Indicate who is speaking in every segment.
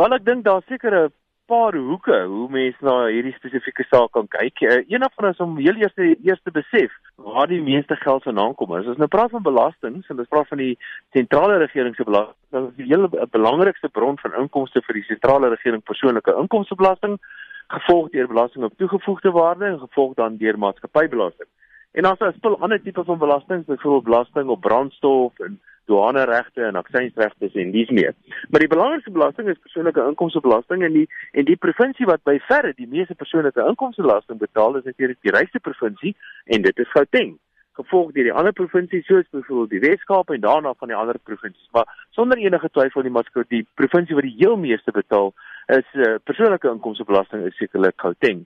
Speaker 1: Wel ek dink daar's seker 'n paar hoeke hoe mense na hierdie spesifieke saak kan kyk. Uh, een van ons om heel eers eers te besef waar die meeste geld vandaan kom. As ons nou praat van belastings en ons praat van die sentrale regering se belasting, dan is die hele belangrikste bron van inkomste vir die sentrale regering persoonlike inkomstebelasting gevolg deur belasting op toegevoegde waarde en gevolg dan deur maatskappybelasting. En dan is daar 'n spul ander tipe van belasting, byvoorbeeld belasting op brandstof en douaneregte en aksiesregte en dis meer. Maar die belangrikste belasting is persoonlike inkomstebelasting en die en die provinsie wat by verre die meeste persoonlike inkomstebelasting betaal is natuurlik die rykste provinsie en dit is Gauteng gevolg deur die ander provinsies soos byvoorbeeld die Wes-Kaap en daarna van die ander provinsies. Maar sonder enige twyfel die maatskappy die provinsie wat die heel meeste betaal is uh, persoonlike inkomstebelasting is sekerlik Gauteng.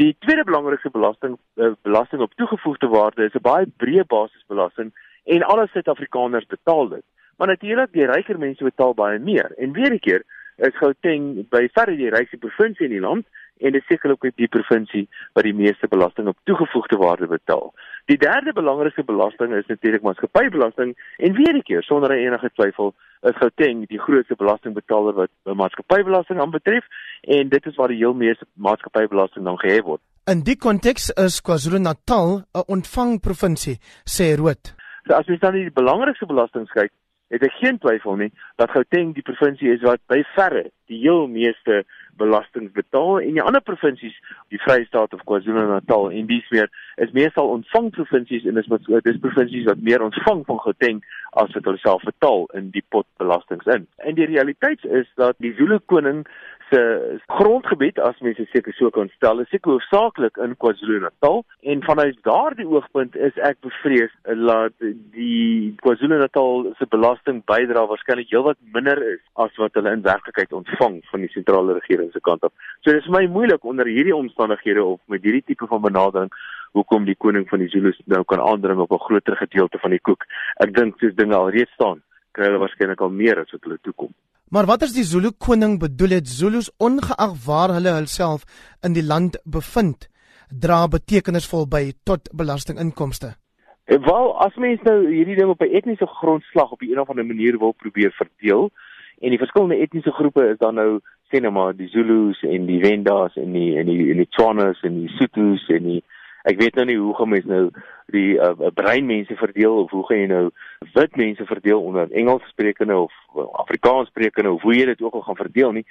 Speaker 1: Die tweede belangrikste belasting uh, belasting op toegevoegde waarde is 'n baie breë basisbelasting en alle Suid-Afrikaners betaal dit. Maar natuurlik die ryker mense betaal baie meer. En weer 'n keer is Gauteng by verre die rykste provinsie in die land en dit sekerlik ook die provinsie wat die meeste belasting op toegevoegde waarde betaal. Die derde belangrikste belasting is natuurlik maatskappybelasting en weer 'n keer sonder enige twyfel is Gauteng die grootste belastingbetaler wat maatskappybelasting aanbetref en dit is waar die heel meeste maatskappybelasting dan gehef word.
Speaker 2: In die konteks is KwaZulu-Natal 'n ontvangprovinsie, sê Rood.
Speaker 1: So as jy dan die belangrikste belasting kyk, het ek geen twyfel nie dat Gauteng die provinsie is wat by verre die heel meeste belasting betaal en die ander provinsies, die Vrystaat of KwaZulu-Natal en dies meer is meestal ontvangprovinsies en dis wat dis provinsies wat meer ontvang van Gauteng as wat hulle self betaal in die pot belastings in. En die realiteit is dat die Zulu koning se grondgebied as mense seker so kan stel is seker hoofsaaklik in KwaZulu-Natal en vanuit daardie oogpunt is ek bevrees dat die KwaZulu-Natal se belasting bydra waarskynlik heelwat minder is as wat hulle in werklikheid ontvang van die sentrale regering se kant af. So dis vir my moeilik onder hierdie omstandighede of met hierdie tipe van benadering hoekom die koning van die Zulus nou kan aandring op 'n groter gedeelte van die koek. Ek dink soos dinge al reeds staan, kry hulle waarskynlik al meer as wat hulle toekom.
Speaker 2: Maar wat is die Zulu koning bedoel het Zulus ongeag waar hulle hulself in die land bevind dra betekenisvol by tot belastinginkomste.
Speaker 1: En eh, wel as mens nou hierdie ding op 'n etniese grondslag op 'n of ander manier wil probeer verdeel en die verskillende etniese groepe is dan nou sê nou maar die Zulus en die Wendas en die en die en die Tswanas en die Sothos en die ek weet nou nie hoe gaan mense nou die uh, brein mense verdeel of hoe gaan jy nou wit mense verdeel onder Engels sprekende of Afrikaans sprekende of hoe jy dit ook al gaan verdeel nie.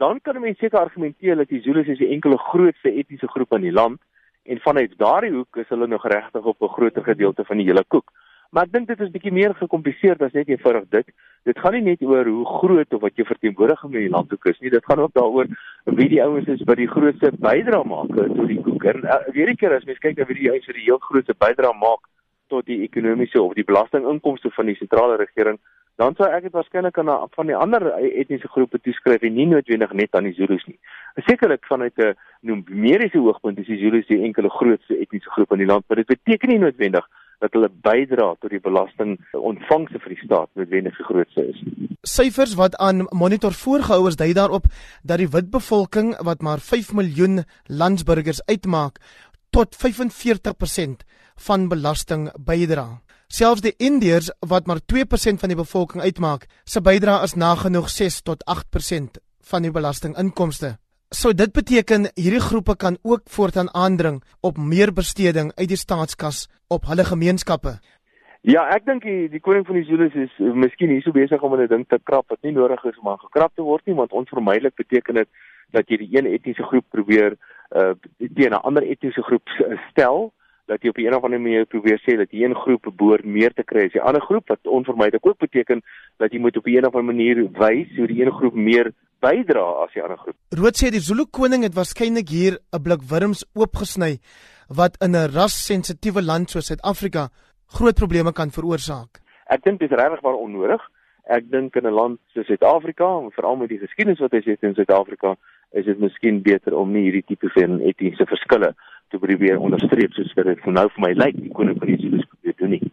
Speaker 1: Dan kan mense seker argumenteer dat die Zulus is die enkele grootste etniese groep in die land en vanuit daardie hoek is hulle nog regtig op 'n groter gedeelte van die hele koek Maar ek dink dit is bietjie meer gekompliseerd as net eenvoudig dit. Dit gaan nie net oor hoe groot of wat jy verteenwoordig in die land toe is nie. Dit gaan ook daaroor wie die ouens is wat die grootste bydrae maak tot die koek. En uh, weer 'n keer as mens kyk na wie die ouens wat die heel grootste bydrae maak tot die ekonomiese of die belastinginkomste van die sentrale regering, dan sou ek dit waarskynlik aan van die ander etniese groepe toeskryf en nie noodwendig net aan die Zulus nie. Sekerlik vanuit 'n numeriese oogpunt is die Zulus die enkele grootste etniese groep in die land, maar dit beteken nie noodwendig dat hulle bydra tot die belasting ontvangse vir die staat noodwendig grootste is.
Speaker 2: Syfers wat aan Monitor voorgehou is dui daarop dat die wit bevolking wat maar 5 miljoen landsburgers uitmaak tot 45% van belasting bydra. Selfs die Indiërs wat maar 2% van die bevolking uitmaak, se bydrae is nagenoeg 6 tot 8% van die belastinginkomste. So dit beteken hierdie groepe kan ook voortaan aandring op meer besteding uit die staatskas op hulle gemeenskappe.
Speaker 1: Ja, ek dink die, die koning van die Zulus is uh, miskien hier so besig om 'n ding te krap wat nie nodig is om aan gekrap te word nie, want onvermydelik beteken dit dat jy die een etniese groep probeer uh teen 'n ander etniese groep stel dat jy op 'n of ander manier probeer sê dat een groep behoort meer te kry as die ander groep wat onvermydelik ook beteken dat jy moet op 'n of ander manier wys hoe die een groep meer bydra as die ander groep.
Speaker 2: Rood sê die Zulu koning het waarskynlik hier 'n blik wurms oopgesny wat in 'n rassensitiewe land soos Suid-Afrika groot probleme kan veroorsaak.
Speaker 1: Ek dink dit is regtig maar onnodig. Ek dink in 'n land soos Suid-Afrika, veral met die geskiedenis wat hy het in Suid-Afrika, is dit miskien beter om nie hierdie tipe van etiese verskille te probeer onderstreep soos wat dit nou vir my lyk die koning van die Zulus probeer doen nie.